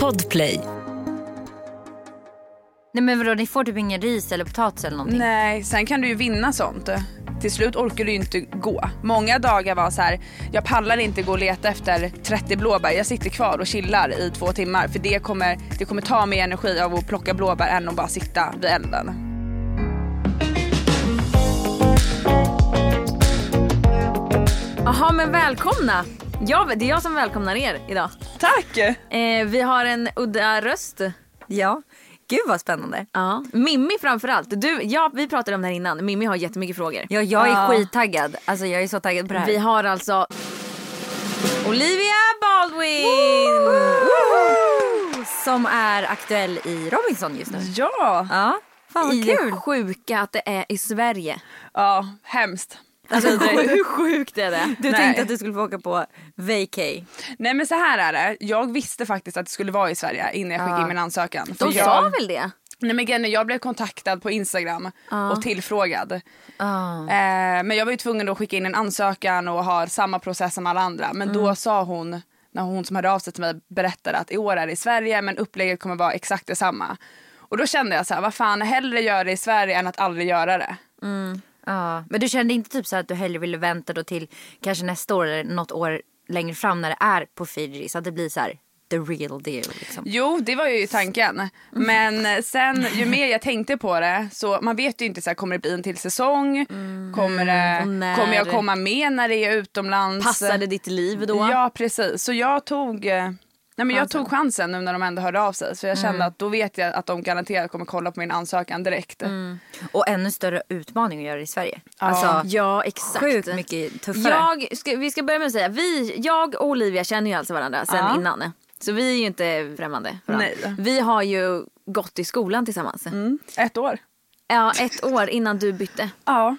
Podplay. Nej men vadå, ni får typ ingen ris eller potatis eller någonting? Nej, sen kan du ju vinna sånt. Till slut orkar du ju inte gå. Många dagar var så här, jag pallar inte gå och leta efter 30 blåbär. Jag sitter kvar och chillar i två timmar för det kommer, det kommer ta mer energi av att plocka blåbär än att bara sitta vid elden. Jaha men välkomna! Ja, det är jag som välkomnar er idag. Tack! Eh, vi har en udda röst. Ja. Gud vad spännande. Ja. Mimmi framförallt. Du, ja, vi pratade om det här innan. Mimmi har jättemycket frågor. Ja, jag är Ja. skittaggad. Alltså jag är så taggad på det här. Vi har alltså Olivia Baldwin! Som är aktuell i Robinson just nu. Ja! Ja, fan vad I kul. det sjuka att det är i Sverige. Ja, hemskt. Alltså hur sjukt är det? Du Nej. tänkte att du skulle få åka på vacay. Nej men så här är det, jag visste faktiskt att det skulle vara i Sverige innan jag skickade in min ansökan. De jag, sa väl det? Nej men är, jag blev kontaktad på Instagram och tillfrågad. Ah. Eh, men jag var ju tvungen att skicka in en ansökan och ha samma process som alla andra. Men då sa hon, när hon som hörde av sig till mig berättade att i år är det i Sverige men upplägget kommer vara exakt detsamma. Och då kände jag så här, vad fan hellre göra det i Sverige än att aldrig göra det. Ja. Men du kände inte typ så att du hellre ville vänta då till kanske nästa år eller något år längre fram när det är på Fiji så att det blir så här the real deal liksom. Jo, det var ju tanken. Men sen ju mer jag tänkte på det så man vet ju inte så här, kommer det bli en till säsong? Kommer, det, när? kommer jag komma med när det är utomlands? Passar det ditt liv då? Ja, precis. Så jag tog, eh, nej, men jag tog chansen nu när de ändå hörde av sig. Så jag kände att då vet jag att de garanterat kommer kolla på min ansökan direkt. Och ännu större utmaning att göra det i Sverige. Alltså Ja, exakt. sjukt mycket tuffare. Jag, ska, vi ska börja med att säga, vi, jag och Olivia känner ju alltså varandra sen Ja. innan. Så vi är ju inte främmande för varandra. Nej. Vi har ju gått i skolan tillsammans. Mm. Ett år. Ja, ett år innan du bytte. Ja.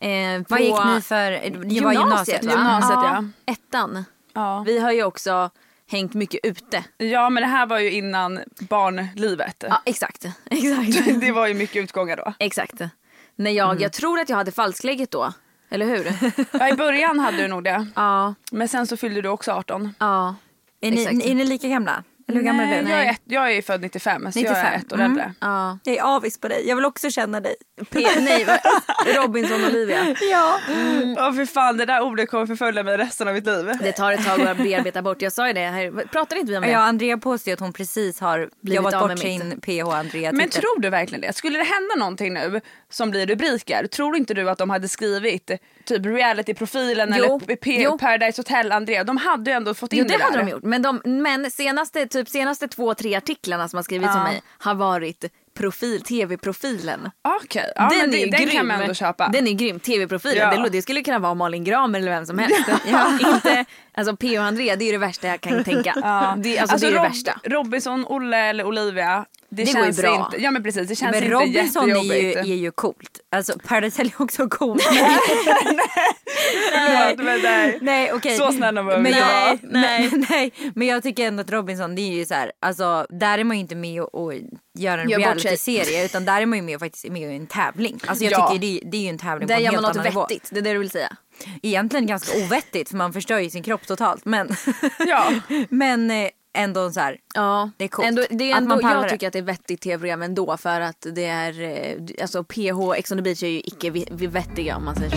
Eh, på Vad gick ni för? Det var gymnasiet, gymnasiet va? va? Gymnasiet, ja. Ettan. Ja. Vi har ju också hängt mycket ute. ja, men det här var ju innan barnlivet. Ja, exakt. Exakt. Det var ju mycket utgångar då. exakt. När jag, jag tror att jag hade falsklägget då. Eller hur? Ja, I början hade du nog det. ja. Men sen så fyllde du också 18. ja. Är ni, Exakt. är ni lika gamla? Eller hur gammal är du? jag, är ett, jag är född 95 så jag 95. är ett år Mm. äldre. ja. Jag är avis på dig. Jag vill också känna dig. P- nej, Robinson Olivia. Ja. Ja för fan det där ordet kommer förfölja mig resten av mitt liv. Det tar ett tag att bearbeta bort. Jag sa ju det här. Pratade inte vi om det? Ja, Andrea påstår att hon precis har Blivit jobbat bort sin PH Andrea Men titel. tror du verkligen det? Skulle det hända någonting nu som blir rubriker, tror inte du att de hade skrivit typ reality-profilen eller P-. Paradise Hotel Andrea? De hade ju ändå fått in Jo det, det hade där. de gjort. Men, de, men senaste, typ senaste två, tre artiklarna som har skrivits om Ja. mig har varit profil, tv-profilen. Okej, ja, men det, den kan man ändå köpa. Den är grym, tv-profilen. Ja. Det, det skulle kunna vara Malin Gram eller vem som helst. ja. Inte, alltså P och Andrea det är det värsta jag kan tänka. Ja. Det, alltså, det är det Rob- värsta. Robinson, Olle eller Olivia. Det, Det går ju bra. Inte, ja men precis, det känns Men inte Robinson är ju, är ju coolt. Alltså Paradise Hotel är också coolt. Förlåt, men nej. nej okej. Så snälla behöver vi nej, men, nej. Men jag tycker ändå att Robinson det är ju så här, alltså där är man ju inte med och, och gör en Gör reality-serie utan där är man ju med och faktiskt med i en tävling. Alltså jag Ja. tycker det, det är ju en tävling Där på en gör helt man något annan nivå. vettigt, det är det du vill säga. Egentligen ganska ovettigt för man förstör ju sin kropp totalt men, Ja. men eh, ändå så här. Ja, Det är coolt. Ändå, det är Att ändå, jag det. tycker att det är vettigt tv-program ändå för att det är, eh, alltså PH, Ex on the beach är ju icke vettiga om man säger så.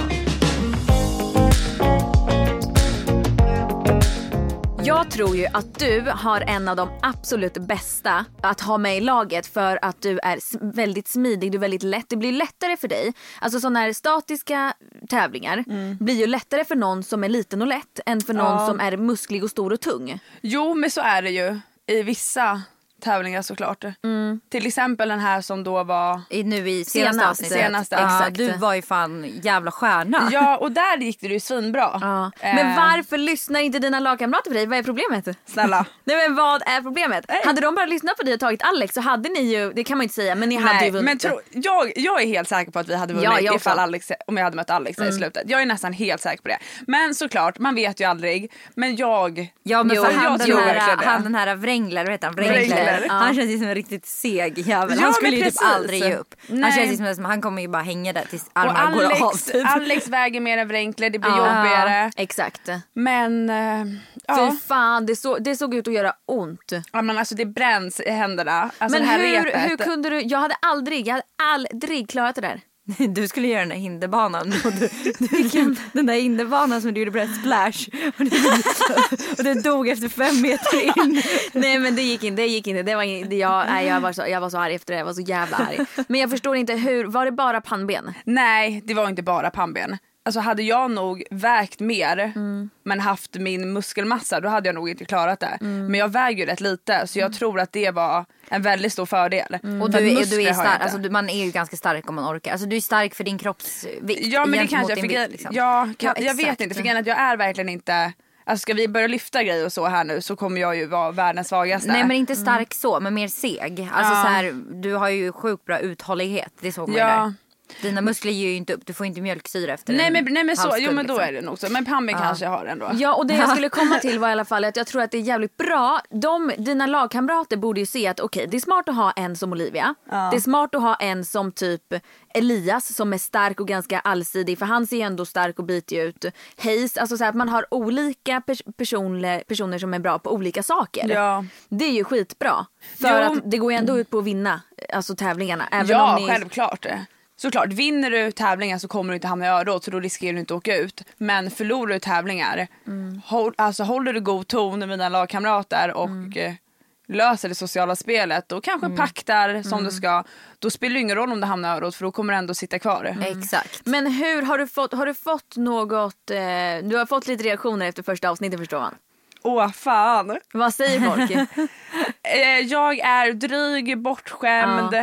Jag tror ju att du har en av de absolut bästa att ha med i laget för att du är väldigt smidig, du är väldigt lätt. Det blir lättare för dig. Alltså sådana här statiska tävlingar blir ju lättare för någon som är liten och lätt än för någon Ja. som är musklig och stor och tung. Jo men så är det ju i vissa tävlingar såklart. Mm. Till exempel den här som då var I, nu i senaste. Senaste, ja, exakt. Du var ju fan jävla stjärna. Ja och där gick det ju svinbra. Ja. Eh, Men varför lyssnar inte dina lagkamrater på dig? Vad är problemet? Snälla. Nej men vad är problemet? Hade de bara lyssnat på dig och tagit Alex så hade ni ju, det kan man inte säga, men ni hade ju Nej, vunnit. men tro, jag, jag är helt säker på att vi hade vunnit Ja, jag ifall. Mm. Alex, om jag hade mött Alex där i slutet. Jag är nästan helt säker på det. Men såklart, man vet ju aldrig. Men jag, Ja men Jo, för jag han, den tror verkligen här, han den här Wrengler, vad heter han? Wrengler, eller? Ja. Han känns ju som en riktigt seg jävel. Ja, han skulle ju typ aldrig ge upp. Han Nej. känns ju som att han kommer ju bara hänga där tills armarna går av. Alex, typ. Alex väger mer än Wrenkler, det blir Ja. jobbigare. Exakt. Men Fy ja. fan, det, så, det såg ut att göra ont. ja, men alltså det bränns i händerna. Alltså Men det här hur, repet. hur kunde du? Jag hade aldrig, jag hade aldrig klarat det där. Du skulle göra den där hinderbanan. Och du, du, den där hinderbanan som du gjorde på ett splash. Och du, och du dog efter fem meter in. Nej men det gick inte, det gick inte. Det var in, det, jag, nej, jag, var så, jag var så arg efter det, jag var så jävla arg. Men jag förstår inte hur, var det bara pannben? Nej, det var inte bara pannben. Alltså hade jag nog vägt mer Mm. men haft min muskelmassa då hade jag nog inte klarat det. Mm. Men jag väger ju rätt lite så jag tror att det var en väldigt stor fördel. Mm. Och du, är, du är jag stark, alltså, du, man är ju ganska stark om man orkar. Alltså, du är stark för din kroppsvikt Ja men det kanske, din för, vikt, liksom. ja, kan, Ja, jag vet inte för att jag är verkligen inte Alltså ska vi börja lyfta grejer och så här nu så kommer jag ju vara världens svagaste. Nej men inte stark så, men mer seg. Alltså Ja. så här, du har ju sjukt bra uthållighet. Det såg man ju Ja. där. Dina muskler ger ju inte upp, du får inte mjölksyra efter Nej en men, nej, men så, halvstund, jo men då liksom. är det nog så. Men pannben kanske jag har ändå. Ja och det jag skulle komma till var i alla fall att jag tror att det är jävligt bra. De, dina lagkamrater borde ju se att okej det är smart att ha en som Olivia. Det är smart att ha en som typ Elias som är stark och ganska allsidig för han ser ju ändå stark och bitig ut. Hayes, alltså så här att man har olika pers- personer, personer som är bra på olika saker. Ja. Det är ju skitbra. För Jo. att det går ju ändå ut på att vinna alltså tävlingarna. Även Ja, om ni... självklart. Såklart, vinner du tävlingar så kommer du inte hamna i örat så då riskerar du inte att åka ut. Men förlorar du tävlingar, Mm. håll, alltså, håller du god ton med dina lagkamrater och Mm. eh, löser det sociala spelet och kanske paktar som Mm. du ska. Då spelar det ingen roll om du hamnar i örat för då kommer du ändå sitta kvar. Exakt. Men hur har du fått, har du fått något, eh, du har fått lite reaktioner efter första avsnittet förstår man. Åh fan! Vad säger folk? Eh, jag är dryg, bortskämd,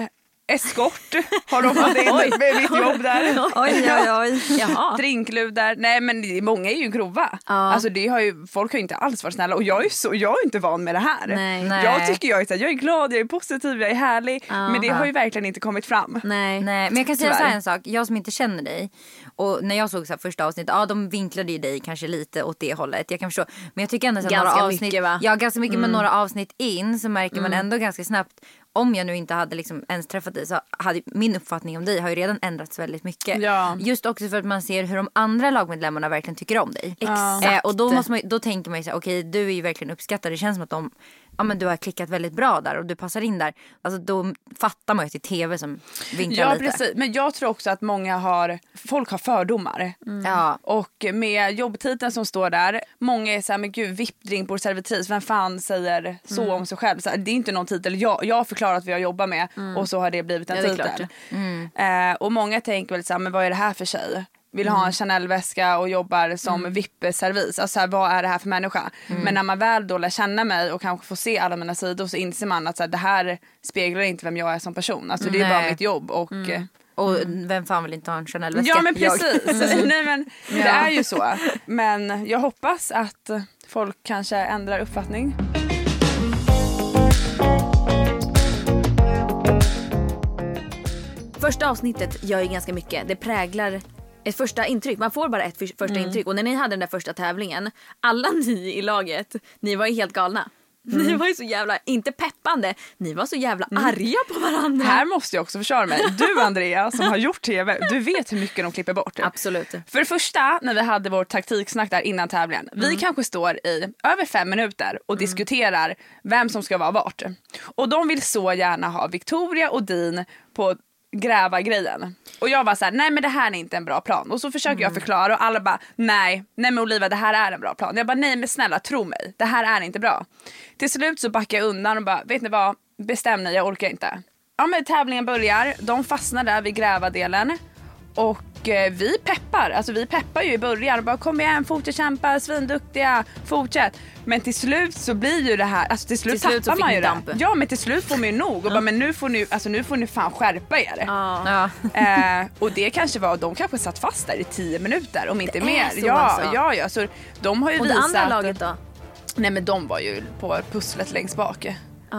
eskort har de fått in med mitt jobb där. Oj oj oj. Jaha. Drinkludar. Nej men många är ju grova. Ja. Alltså det har ju, folk har ju inte alls varit snälla och jag är, så, jag är inte van med det här. Nej. Nej. Jag tycker jag är, så här, jag är glad, jag är positiv, jag är härlig. Men det har ju verkligen inte kommit fram. Nej. Nej, men jag kan säga Tyvärr. så här en sak. Jag som inte känner dig. Och när jag såg så här första avsnittet, ja de vinklade ju dig kanske lite åt det hållet. Jag kan förstå. Men jag tycker ändå här, Ganska några avsnitt. mycket, va? Mm. Ja ganska mycket men några avsnitt in så märker man ändå ganska snabbt. Om jag nu inte hade liksom ens träffat dig så hade min uppfattning om dig har ju redan ändrats väldigt mycket. Ja. Just också för att man ser hur de andra lagmedlemmarna verkligen tycker om dig. Exakt. Eh, och då, måste man, då tänker man ju så här, okej du är ju verkligen uppskattad. Det känns som att de, ja men du har klickat väldigt bra där och du passar in där. Alltså då fattar man ju att det är tv som vinklar Ja lite. precis, men jag tror också att många har, folk har fördomar. Ja. Och med jobbtiteln som står där, många är såhär, men gud vippdrink på servitris, vem fan säger så Mm. om sig själv? Så här, det är inte någon titel jag, jag har förklarat vad jag jobbar med och så har det blivit en Mm. Ja, titel. klart. Eh, och många tänker väl såhär, men vad är det här för tjej? Vill ha en Chanel-väska och jobbar som Mm. VIP-servis. Alltså så här, vad är det här för människa? Men när man väl då lär känna mig och kanske får se alla mina sidor så inser man att så här, det här speglar inte vem jag är som person. Alltså det är bara mitt jobb och eh, Och vem fan vill inte ha en Chanel-väska? Ja men precis. Nej, men, Det är ju så. Men jag hoppas att folk kanske ändrar uppfattning. Första avsnittet gör ju ganska mycket. Det präglar ett första intryck. Man får bara ett för- första Mm. intryck. Och när ni hade den där första tävlingen, alla ni i laget, ni var ju helt galna. Mm. Ni var ju så jävla, inte peppande, ni var så jävla arga på varandra. Här måste jag också försvara mig. Du Andrea som har gjort tv, du vet hur mycket de klipper bort. Absolut. För det första, när vi hade vår taktiksnack där innan tävlingen. Vi kanske står i över fem minuter och diskuterar vem som ska vara vart. Och de vill så gärna ha Victoria och Dean på gräva grejen. Och jag var så här, nej men det här är inte en bra plan. Och så försöker jag förklara och alla bara, nej, nej men Oliva det här är en bra plan. Jag bara, nej men snälla tro mig, det här är inte bra. Till slut så backar jag undan och bara, vet ni vad, bestäm ni, jag orkar inte. Ja men tävlingen börjar, de fastnar där vid gräva-delen. Och eh, vi peppar, alltså vi peppar ju i början och bara kom igen, fortsätt kämpa, svinduktiga, fortsätt. Men till slut så blir ju det här, alltså till slut, Till tappar man ju damp. det. Ja men till slut får man ju nog och bara men nu får ni, alltså nu får ni fan skärpa er. Ja. Eh, och det kanske var, de kanske satt fast där i tio minuter om inte Det är mer. så ja, alltså? ja, ja, så de har ju Och det visat. andra laget då? Nej men de var ju på pusslet längst bak.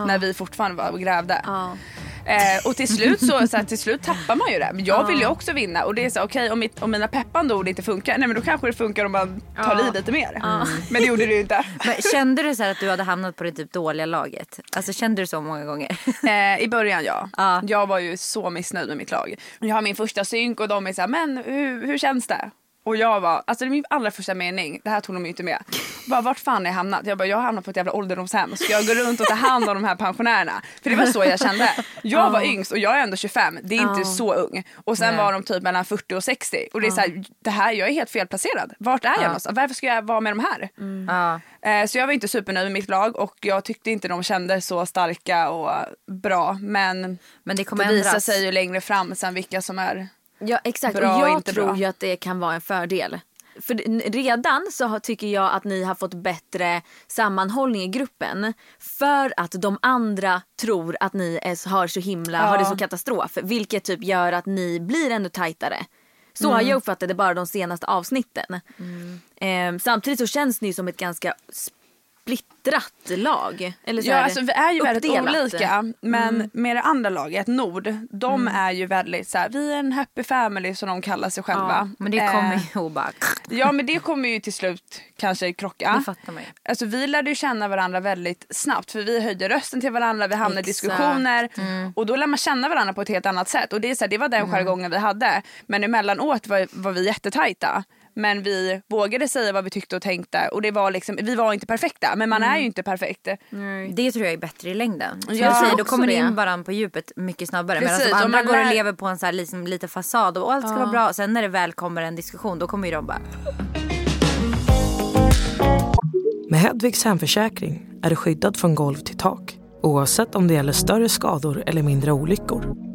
När vi fortfarande var och grävde. Ja. Eh, och till slut så, så här, till slut tappar man ju det. Men jag vill ju också vinna och det är så okej om, mitt- om mina peppande ord inte funkar, nej men då kanske det funkar om man tar i lite mer. Men det gjorde det ju inte. Men kände du så här att du hade hamnat på det typ dåliga laget? Alltså kände du så många gånger? Eh, I början ja. Ja. Jag var ju så missnöjd med mitt lag. Jag har min första synk och de är såhär, men hur, hur känns det? Och jag var, alltså det är min allra första mening, det här tog de ju inte med. Bara, vart fan har jag hamnat? Jag bara, jag har hamnat på ett jävla ålderdomshem. Ska jag gå runt och ta hand om de här pensionärerna? För det var så jag kände. Jag var yngst och jag är ändå 25, det är inte Ja. så ung. Och sen Nej. var de typ mellan 40 och 60. Och det är så här, det här, jag är helt felplacerad. Vart är jag någonstans? Varför ska jag vara med de här? Ja. Eh, Så jag var inte supernöjd med mitt lag och jag tyckte inte de kändes så starka och bra. Men Men det kommer det visar ändras. sig ju längre fram sen vilka som är... Ja exakt Bra och jag tror bra. ju att det kan vara en fördel. För redan så har- tycker jag att ni har fått bättre sammanhållning i gruppen. För att de andra tror att ni är, har så himla, har det så katastrof. Vilket typ gör att ni blir ännu tajtare. Så har jag uppfattat det bara de senaste avsnitten. Eh, samtidigt så känns ni som ett ganska splittrat lag. Eller så Ja, alltså, vi är ju väldigt uppdelat. olika. Men med det andra laget, Nord, de är ju väldigt så här, vi är en happy family som de kallar sig själva. Men det kommer Eh, ju bara... Ja men det kommer ju till slut kanske krocka. Det fattar man ju. Alltså vi lärde ju känna varandra väldigt snabbt för vi höjde rösten till varandra, vi hamnade i Exakt. diskussioner Mm. och då lär man känna varandra på ett helt annat sätt och det, är så här, det var den jargongen vi hade. Men emellanåt var, var vi jättetajta. Men vi vågade säga vad vi tyckte och tänkte och det var liksom, vi var inte perfekta men man är ju inte perfekt. Det tror jag är bättre i längden. Ja, jag säger, då kommer ni det. in varandra på djupet mycket snabbare. Medan Precis, de om andra man går och lever på en så här, liksom, lite fasad och allt ska vara bra. Sen när det väl kommer en diskussion då kommer ju de bara... Med Hedvigs hemförsäkring är du skyddad från golv till tak oavsett om det gäller större skador eller mindre olyckor.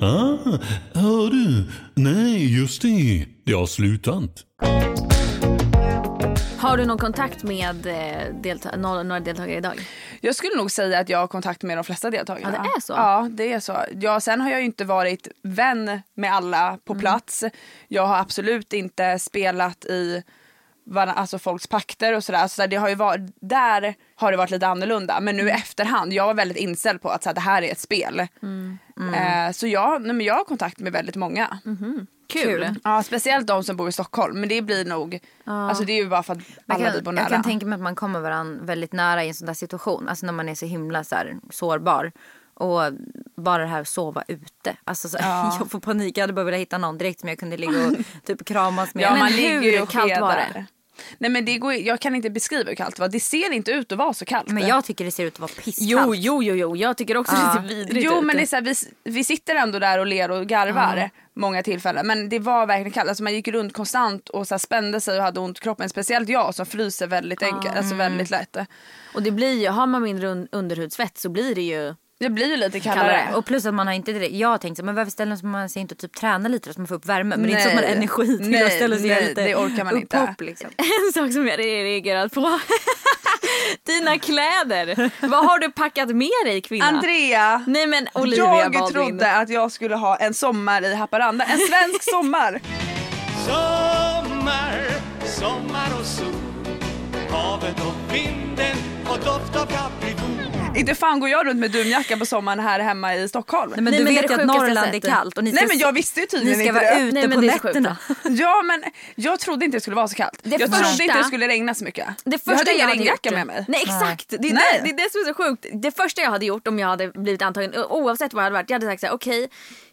Ah, hör du? Nej, just det. Det har slutat. Har du någon kontakt med eh, delta- några, deltagare idag? Jag skulle nog säga att jag har kontakt med de flesta deltagarna. Ja, det är så? Ja, det är så. Ja, sen har jag ju inte varit vän med alla på Mm. plats. Jag har absolut inte spelat i alltså folks pakter och sådär. Så det har ju varit, där har det varit lite annorlunda. Men nu Mm. i efterhand, jag var väldigt inställd på att så här, det här är ett spel. Mm. Eh, så jag, nej, men jag har kontakt med väldigt många. Kul. Ja, speciellt de som bor i Stockholm. Men det blir nog, alltså det är ju bara för att alla vi bor kan, nära. jag kan tänka mig att man kommer varandra väldigt nära i en sån där situation. Alltså när man är så himla så här, sårbar. Och bara det här att sova ute. Alltså så, jag får panik. Jag hade bara velat hitta någon direkt som jag kunde ligga och typ kramas med. Ja, Men man hur ligger och kallt var det? Nej men det går, jag kan inte beskriva hur kallt det var. Det ser inte ut att vara så kallt. Men jag tycker det ser ut att vara pisskallt. Jo, jo, jo, jo. Jag tycker också det ser vidrigt Jo ut. men det är så här, vi, vi sitter ändå där och ler och garvar många tillfällen. Men det var verkligen kallt. Alltså man gick runt konstant och så här spände sig och hade ont i kroppen. Speciellt jag som fryser väldigt enkelt, alltså väldigt lätt. Och det blir ju, har man mindre un- underhudsfett så blir det ju Det blir ju lite kallare. Kallare. Och plus att man har inte direkt, jag har tänkt så, men varför ställer man sig inte och typ träna lite så att man får upp värme? Men det är inte så att man har Nej. energi till Nej, att ställa sig nej, lite det orkar man inte. upphopp, Liksom. En sak som jag reagerat på. Dina kläder. Vad har du packat med dig kvinna? Andrea! Nej men Olivia jag Baldwin. trodde att jag skulle ha en sommar i Haparanda. En svensk sommar. Sommar, sommar och sol Havet och vinden och doft av kapridon Inte fan går jag runt med dunjacka på sommaren här hemma i Stockholm. Nej, men Nej, du men vet ju att Norrland är kallt och ni ska, Nej men jag visste ju ni tydligen ska inte vara det. ute Nej, men på det är så sjukt. nätterna. Ja men jag trodde inte det skulle vara så kallt. Det jag första- trodde inte det skulle regna så mycket. Det jag första hade jag, ingen hade regnjacka gjort, med mig. Nej exakt, det är, Nej. Det, det är det som är så sjukt. Det första jag hade gjort om jag hade blivit antagen, oavsett vad jag hade varit, jag hade sagt så här: okej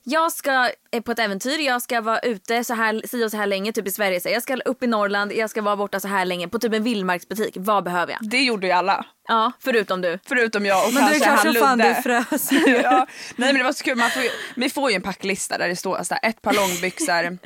jag ska eh, på ett äventyr, jag ska vara ute så här, si och så här länge, typ i Sverige. Så jag ska upp i Norrland, jag ska vara borta så här länge på typ en vildmarksbutik. Vad behöver jag? Det gjorde ju alla. Ja, förutom du. Förutom jag och Men det är kanske klart han som fan Ludde. du frös. ja. Nej men det var så kul, man får ju, vi får ju en packlista där det står så här, ett par långbyxor,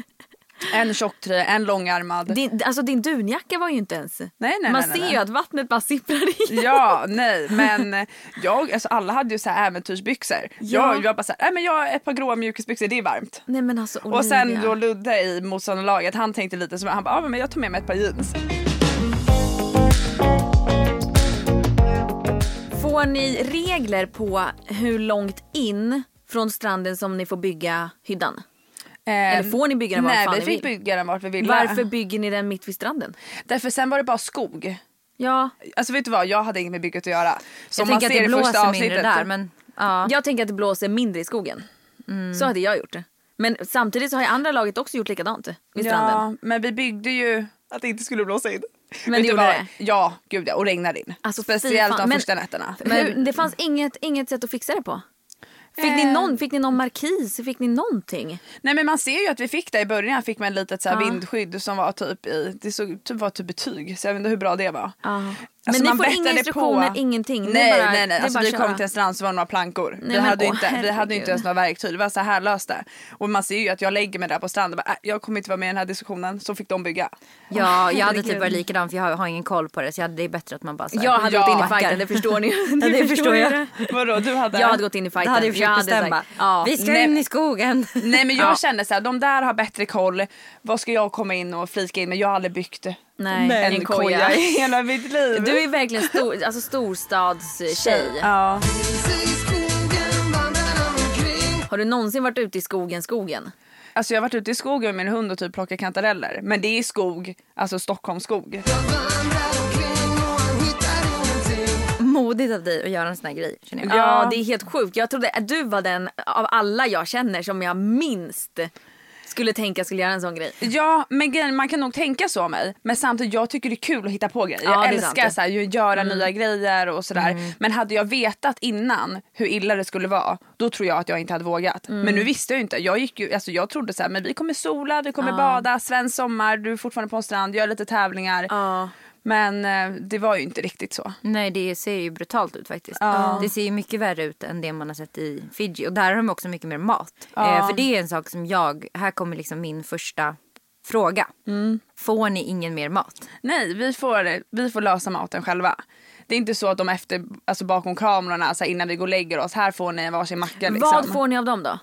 En tjocktröja, en långärmad. Din, alltså din dunjacka var ju inte ens... Nej, nej, Man nej, ser ju att vattnet bara sipprar i. Ja, nej men jag, alltså alla hade ju så här äventyrsbyxor. Ja. Jag, jag bara så här, nej men jag ett par gråa mjukisbyxor, det är varmt. Nej men alltså Och sen då Ludde i motståndarlaget, han tänkte lite som han bara, ah, men jag tar med mig ett par jeans. Får ni regler på hur långt in från stranden som ni får bygga hyddan? Eller får ni bygga den var Nej fan vi ni fick vill? bygga den vart vi ville. Varför bygger ni den mitt vid stranden? Därför sen var det bara skog. Ja, Alltså vet du vad, jag hade inget med bygget att göra. Som Jag man tänker att det i första blåser mindre avsnittet. där men ja. jag tänker att det blåser mindre i skogen. Så hade jag gjort det. Men samtidigt så har ju andra laget också gjort likadant vid stranden. Ja, men vi byggde ju att det inte skulle blåsa in. Men Vet det du gjorde vad? det? Ja, gud ja, och regnade in. Alltså, fy Speciellt fan. de Men- första nätterna. Hur, det fanns inget, inget sätt att fixa det på? Fick, ni Eh. någon, fick ni någon markis? Fick ni någonting? Nej men man ser ju att vi fick det i början, fick man ett litet så här Ja. vindskydd som var typ i, det såg, typ var typ betyg så jag vet inte hur bra det var. Men Alltså, ni man får inga instruktioner, på- ingenting? Det Nej bara- nej det nej, alltså, vi att kom köra. till en strand så var det några plankor. vi, men hade åh, inte, vi hade inte ens några verktyg, det var så här löst det. Och man ser ju att jag lägger mig där på stranden bara, äh, jag kommer inte vara med i den här diskussionen, så fick de bygga. Ja, jag hade typ varit likadan för jag har, har ingen koll på det så jag, det är bättre att man bara så här, Jag hade Ja. gått in i fighten, det förstår ni. Ja, det förstår jag. det. Vadå du hade? Jag hade gått in i fighten. Hade jag försökt hade bestämma. sagt, ja. Vi ska Nej. in i skogen. Nej men jag Ja. kände så här, de där har bättre koll, vad ska jag komma in och flika in med? Jag har aldrig byggt Nej, en en koja i hela mitt liv. Du är verkligen stor, alltså storstadstjej. Ja. Har du någonsin varit ute i skogen, skogen? Alltså jag har varit ute i skogen med min hund och typ plockat kantareller. Men det är skog, alltså Stockholmsskog. Modigt av dig att göra en sån här grej känner jag. Ja. det är helt sjukt. Jag trodde att du var den av alla jag känner som jag minst skulle tänka skulle göra en sån grej. Ja men grejen, man kan nog tänka så om mig. Men samtidigt jag tycker det är kul att hitta på grejer. Ja, jag älskar sant. så här, ju göra nya grejer och sådär. Men hade jag vetat innan hur illa det skulle vara. Då tror jag att jag inte hade vågat. Men nu visste jag inte. Jag, gick ju, alltså, jag trodde så här, men vi kommer sola, vi kommer bada, svensk sommar, du är fortfarande på en strand, gör lite tävlingar. Ja. Men eh, det var ju inte riktigt så. Nej det ser ju brutalt ut faktiskt. Det ser ju mycket värre ut än det man har sett i Fiji. Och där har de också mycket mer mat. Eh, för det är en sak som jag, här kommer liksom min första fråga. Får ni ingen mer mat? Nej, vi får, vi får lösa maten själva. Det är inte så att de efter, alltså bakom kamerorna, så här, innan vi går och lägger oss, här får ni varsin macka. Liksom. Vad får ni av dem då?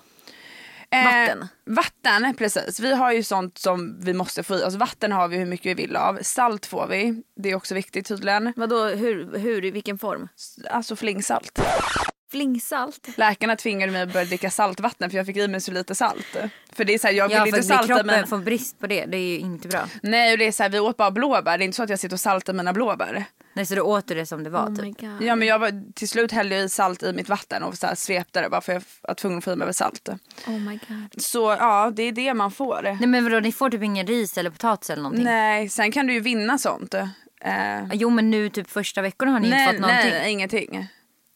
Vatten? Eh, vatten, precis. Vi har ju sånt som vi måste få i oss. Vatten har vi hur mycket vi vill av. Salt får vi. Det är också viktigt tydligen. Vadå, hur, hur, i vilken form? Alltså flingsalt. Flingsalt? Läkarna tvingade mig att börja dricka saltvatten för jag fick i mig så lite salt. För det är så här, jag vill Ja inte salta kroppen mina... får brist på det, det är ju inte bra. Nej, och det är så här, vi åt bara blåbär. Det är inte så att jag sitter och saltar mina blåbär. Nej så du åt det som det var Oh typ. Ja men jag var till slut hällde jag i salt i mitt vatten och så här svepte det bara för jag var tvungen att få i mig salt. Oh my god. Så ja, det är det man får. Nej men vadå ni får typ ingen ris eller potatis eller någonting? Nej, sen kan du ju vinna sånt. Eh, Ja, Jo men nu typ första veckorna har ni inte nej, fått någonting. nej, ingenting.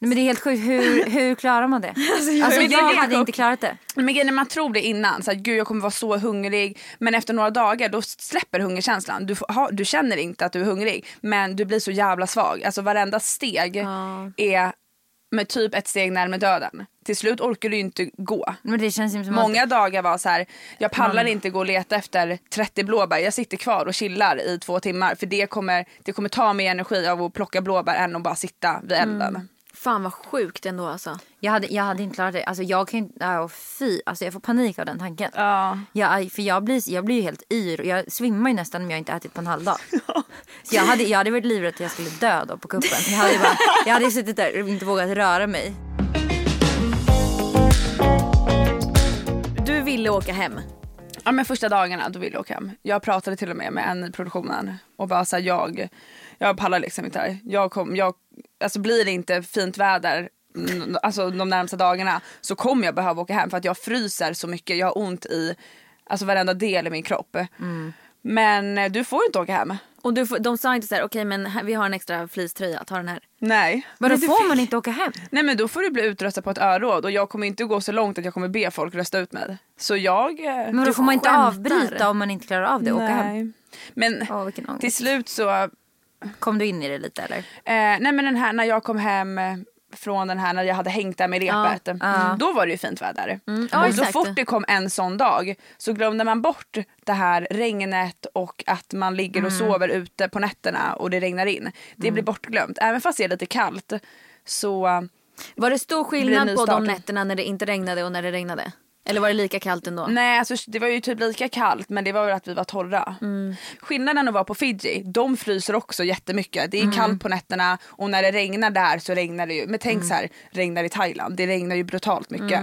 Nej, men det är helt sjukt, hur, hur klarar man det? Alltså jag, det är hade inte klarat det. Men man tror det innan, så här, gud jag kommer vara så hungrig. Men efter några dagar då släpper hungerkänslan. Du, ha, du känner inte att du är hungrig men du blir så jävla svag. Alltså varenda steg är med typ ett steg närmare döden. Till slut orkar du inte gå. Många dagar var så här, jag pallar inte gå och leta efter 30 blåbär. Jag sitter kvar och chillar i två timmar för det kommer, det kommer ta mer energi av att plocka blåbär än att bara sitta vid elden. Fan vad sjukt ändå alltså. Jag hade, jag hade inte klarat det. Alltså jag kan inte, ja, fy, alltså jag får panik av den tanken. Ja. Jag, för jag blir, jag blir ju helt yr och jag svimmar ju nästan om jag inte ätit på en halv dag. Så jag hade, jag hade varit livrädd att jag skulle dö då på kuppen. Jag hade, bara, jag hade suttit där och inte vågat röra mig. Du ville åka hem. Ja men första dagarna då ville jag åka hem. Jag pratade till och med med en i produktionen och bara såhär jag, jag pallar liksom inte här. Jag kom, jag, alltså blir det inte fint väder mm, alltså de närmsta dagarna så kommer jag behöva åka hem för att jag fryser så mycket. Jag har ont i alltså varenda del i min kropp. Men eh, du får inte åka hem. Och du, får- de sa inte så här, okej men här, vi har en extra fleecetröja, ta den här. Nej. Men du får fick- man inte åka hem? Nej men då får du bli utröstad på ett öråd och jag kommer inte gå så långt att jag kommer be folk rösta ut mig. Så jag... eh, Men då får man inte skämtar. avbryta om man inte klarar av det och åka hem? Nej. Men Åh, vilken ångest. till slut så Kom du in i det lite eller? Eh, nej men den här när jag kom hem, eh, från den här när jag hade hängt där med repet. Då var det ju fint väder. Ja, och så fort det kom en sån dag så glömde man bort det här regnet och att man ligger och sover ute på nätterna och det regnar in. Det blir bortglömt. Även fast det är lite kallt så Var det stor skillnad ny på de nätterna när det inte regnade och när det regnade? Eller var det lika kallt ändå? Nej, alltså, det var ju typ lika kallt men det var väl att vi var torra. Skillnaden att vara på Fiji, de fryser också jättemycket. Det är kallt på nätterna och när det regnar där så regnar det ju. Men tänk så här, regnar i Thailand, det regnar ju brutalt mycket.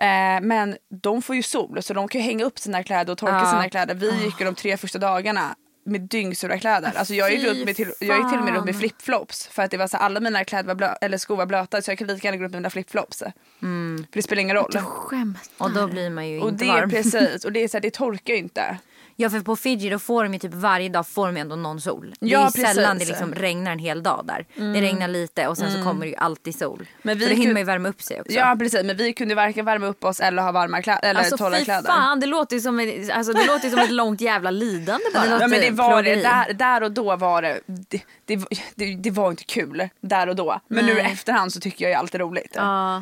Eh, men de får ju sol så de kan hänga upp sina kläder och torka sina kläder. Vi gick ju de tre första dagarna med dyngsura kläder. Alltså jag gick, runt med till, jag gick till och med runt med flipflops för att det var så alla mina kläder var blö, eller skor var blöta så jag kan lika gärna gå runt med mina flipflops. För det spelar ingen roll. Skämt. Och då blir man ju Och inte det är varm. precis, och det är så här, det torkar ju inte. Ja för på Fiji då får de ju typ varje dag får de ändå någon sol. Det Ja, är ju sällan det precis. liksom regnar en hel dag där. Det regnar lite och sen så kommer det ju alltid sol. Mm. Men vi För då hinner man ju värma upp sig också. Ja precis men vi kunde varken värma upp oss eller ha varma kläder eller Alltså torra fy kläder. fan, det låter ju som, ett- alltså, det låter ju som ett långt jävla lidande bara. Ja men det var det, där, där och då var det, det, det, det, det var inte kul där och då. Men nu i efterhand så tycker jag ju allt är roligt. Ja.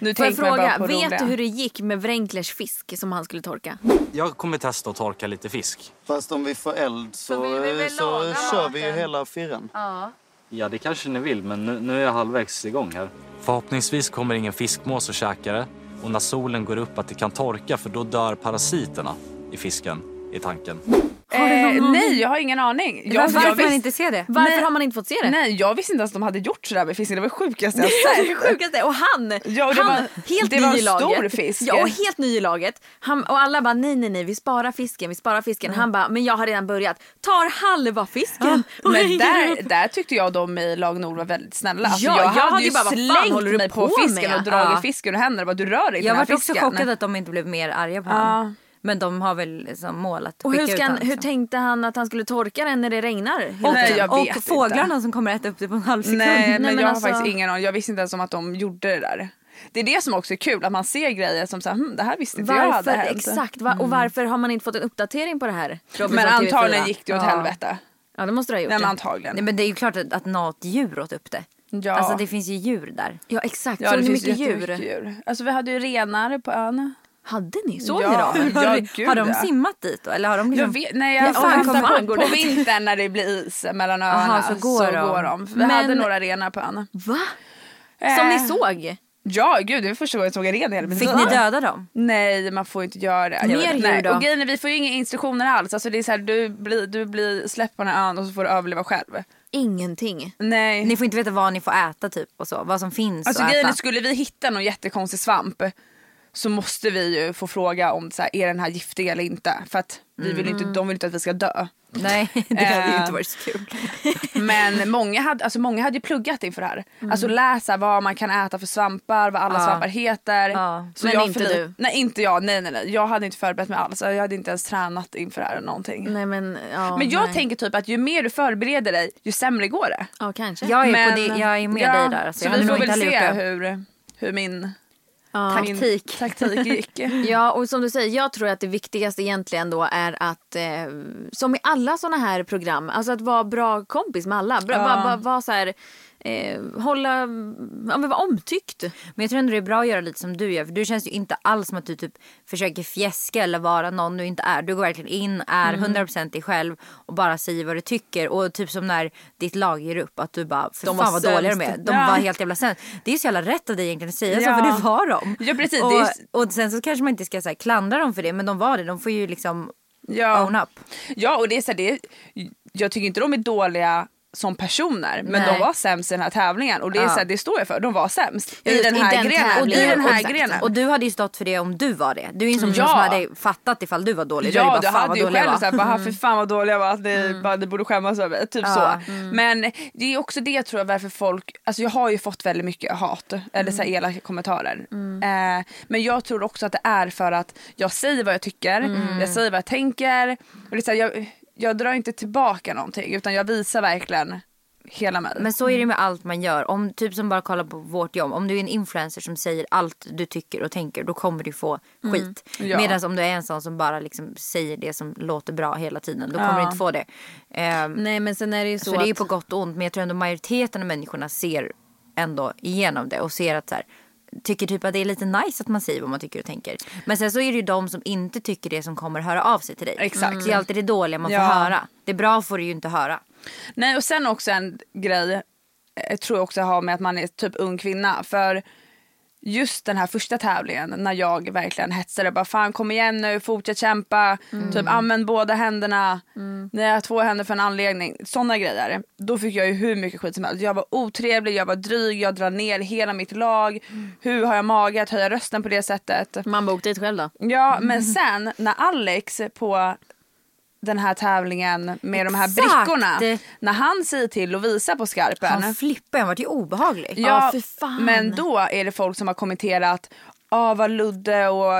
Nu Får jag fråga, vet roliga. du hur det gick med Wrenklers fisk som han skulle torka? Jag kommer testa att torka lite fisk. Fast om vi får eld så, vi vill väl så kör vi ju hela firren. Ja, det kanske ni vill, men nu, nu är jag halvvägs igång här. Förhoppningsvis kommer ingen fiskmås och käkar det. Och när solen går upp att det kan torka för då dör parasiterna i fisken, i tanken. Eh, nej jag har ingen aning. Jag, Varför jag får man inte se det? Varför Nej. har man inte fått se det? nej jag visste inte ens att de hade gjort sådär med fisken. Det var det sjukaste jag är det sett. sjukaste. Och han, Ja, och det han var- helt det ny var en i laget. stor fisk. Ja, och helt ny i laget. Han, och alla bara nej, nej, nej, vi sparar fisken, vi sparar fisken. Han bara, men jag har redan börjat. Tar halva fisken. Och Men där, där tyckte jag de i lag Nord var väldigt snälla. Alltså, Ja, jag, jag hade hade ju bara, slängt mig på, på fisken med? och dragit Ja. fisken ur händerna. du rör dig Jag den här var också chockad att de inte blev mer arga på honom. Men de har väl som mål att Och skicka hur, ska han, honom, hur så. tänkte han att han skulle torka den när det regnar? hela Nej, Och vet inte. fåglarna som kommer äta upp det på en halv sekund. Nej, men, men jag har alltså- faktiskt ingen aning. Jag visste inte ens om att de gjorde det där. Det är det som också är kul, att man ser grejer som så här, hm, det här visste inte jag hade Varför, hänt. exakt, va, och varför har man inte fått en uppdatering på det här? Robinson Men TV4? antagligen gick det åt Ja. helvete. Ja det måste du ha gjort. Nej, men det. antagligen. Nej men det är ju klart att, att något djur åt upp det. Ja. Alltså det finns ju djur där. Ja exakt, ja, såg det ni finns mycket djur? djur. Alltså vi hade ju renar på ön. Hade ni? Såg ja, ni dem? Ja, har, gud, har de simmat dit då? Eller har de liksom... Jag vet, nej, Ja, jag fan, fan, på, går på vintern när det blir is mellan öarna Aha, så går de. går de. Vi Men- hade några renar på ön. Va? Eh, Som ni såg? Ja, gud det var första gången jag såg en ren i hela mitt Fick ni döda dem? Nej, man får inte göra det. Mer djur Nej, då? Och grejen är, vi får ju inga instruktioner alls. Alltså det är så här, du blir, du blir släppt på den här ön och så får du överleva själv. Ingenting. Nej. Ni får inte veta vad ni får äta typ och så. Vad som finns Alltså att grejen är, skulle vi hitta någon jättekonstig svamp så måste vi ju få fråga om så här, är den här giftig eller inte. För att vi vill inte, de vill inte att vi ska dö. Nej, det hade ju Eh. inte varit så kul. Men många hade, alltså många hade ju pluggat inför det här. Alltså läsa vad man kan äta för svampar, vad alla Ja. svampar heter. Ja. Så Men jag inte förli- du? Nej inte jag, nej nej nej. Jag hade inte förberett mig alls. Jag hade inte ens tränat inför det här eller någonting. Nej men ja, Men jag nej. tänker typ att ju mer du förbereder dig, ju sämre går det. Ja kanske. Jag är, Men- på det, jag är med ja, dig där. Alltså, så vi får väl se hur, hur min, Min Taktik. taktik. Ja och som du säger, jag tror att det viktigaste egentligen då är att eh, som i alla såna här program, alltså att vara bra kompis med alla. Bra, Ja. Vara va, va, så här, eh, hålla, ja men vara omtyckt. Men jag tror ändå det är bra att göra lite som du gör. För du känns ju inte alls som att du typ försöker fjäska eller vara någon du inte är. Du går verkligen in, är Mm. 100% dig själv och bara säger vad du tycker. Och typ som när ditt lag ger upp. Att du bara, för De fan vad dåliga de är. De Ja. var helt jävla sämst. Det är så jävla rätt av dig egentligen att säga Ja. så. För det var de. Ja, precis. Och, och sen så kanske man inte ska så här, klandra dem för det. Men de var det. De får ju liksom Ja. own up. Ja och det är så här, det jag tycker inte de är dåliga som personer men Nej. de var sämst i den här tävlingen och det, är Ja. så här, det står jag för. De var sämst i den i här den grenen. Och i tävlingen. den här Exakt. grenen. Och du hade ju stått för det om du var det. Du är ju en sån Ja. som hade fattat ifall du var dålig. Ja bara, du "Fan, hade vad ju dålig jag själv var." såhär, bara för fan vad dåliga jag var, att ni, bara, ni borde skämmas över typ Ja. så. Men det är också det tror jag varför folk, alltså jag har ju fått väldigt mycket hat eller så här elaka kommentarer. Eh, men jag tror också att det är för att jag säger vad jag tycker, jag säger vad jag tänker. Och det är så här, jag, jag drar inte tillbaka någonting utan jag visar verkligen hela mig. Men så är det med allt man gör. Om typ som bara kolla på vårt jobb. Om du är en influencer som säger allt du tycker och tänker. Då kommer du få skit. Ja. Medan om du är en sån som bara liksom säger det som låter bra hela tiden. Då kommer Ja. du inte få det. Ehm, Nej men sen är det ju så, så det är ju att, på gott och ont. Men jag tror ändå majoriteten av människorna ser ändå igenom det och ser att så här, tycker typ att det är lite nice att man säger vad man tycker och tänker. Men sen så är det ju de som inte tycker det som kommer höra av sig till dig. Exakt. Det är alltid det dåliga man Ja. får höra. Det bra får du ju inte höra. Nej och sen också en grej eh, tror jag också har med att man är typ ung kvinna. För just den här första tävlingen när jag verkligen hetsade bara fan kom igen nu, fortsätt kämpa, typ använd båda händerna, ni har två händer för en anledning. Sådana grejer. Då fick jag ju hur mycket skit som helst. Jag var otrevlig, jag var dryg, jag drar ner hela mitt lag. Hur har jag mage att höja rösten på det sättet? Man bor dit själv då. Ja men sen när Alex på den här tävlingen med de här Exakt. brickorna. När han säger till Lovisa på skarpen. Han flippar, han vart ju obehaglig. Ja, fan. men då är det folk som har kommenterat ah, vad Ludde och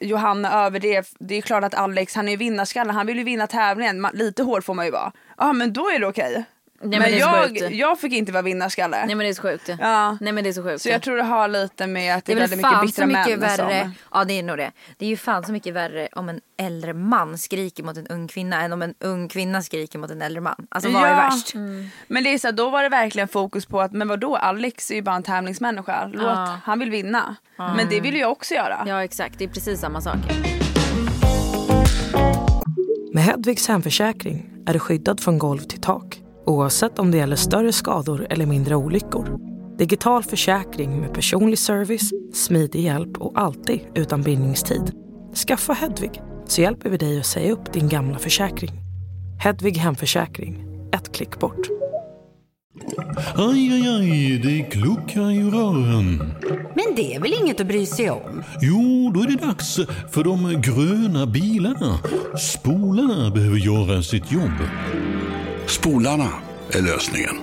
Johanna överdrev. Det är klart att Alex, han är ju vinnarskalle, han vill ju vinna tävlingen. Man, lite hård får man ju vara. Ja ah, men då är det okej. Men Men, är så jag, jag fick inte vara vinnarskalle. Nej men det är så sjukt. Ja. Nej men det är så sjukt. Så jag tror det har lite med att det Det är är väl väldigt mycket bittra så mycket män värre. som... Ja det är nog det. Det är ju fan så mycket värre om en äldre man skriker mot en ung kvinna än om en ung kvinna skriker mot en äldre man. Alltså vad är Ja. värst? Men det är så här, då var det verkligen fokus på att men vadå Alex är ju bara en tävlingsmänniska. Låt, Ja. Han vill vinna. Men det vill ju jag också göra. Ja exakt, det är precis samma sak. Med Hedvigs hemförsäkring är du skyddad från golv till tak oavsett om det gäller större skador eller mindre olyckor. Digital försäkring med personlig service, smidig hjälp och alltid utan bindningstid. Skaffa Hedvig så hjälper vi dig att säga upp din gamla försäkring. Hedvig hemförsäkring, ett klick bort. Aj, aj, aj, det kluckar i rören. Men det är väl inget att bry sig om? Jo, då är det dags för de gröna bilarna. Spolarna behöver göra sitt jobb. Spolarna är lösningen.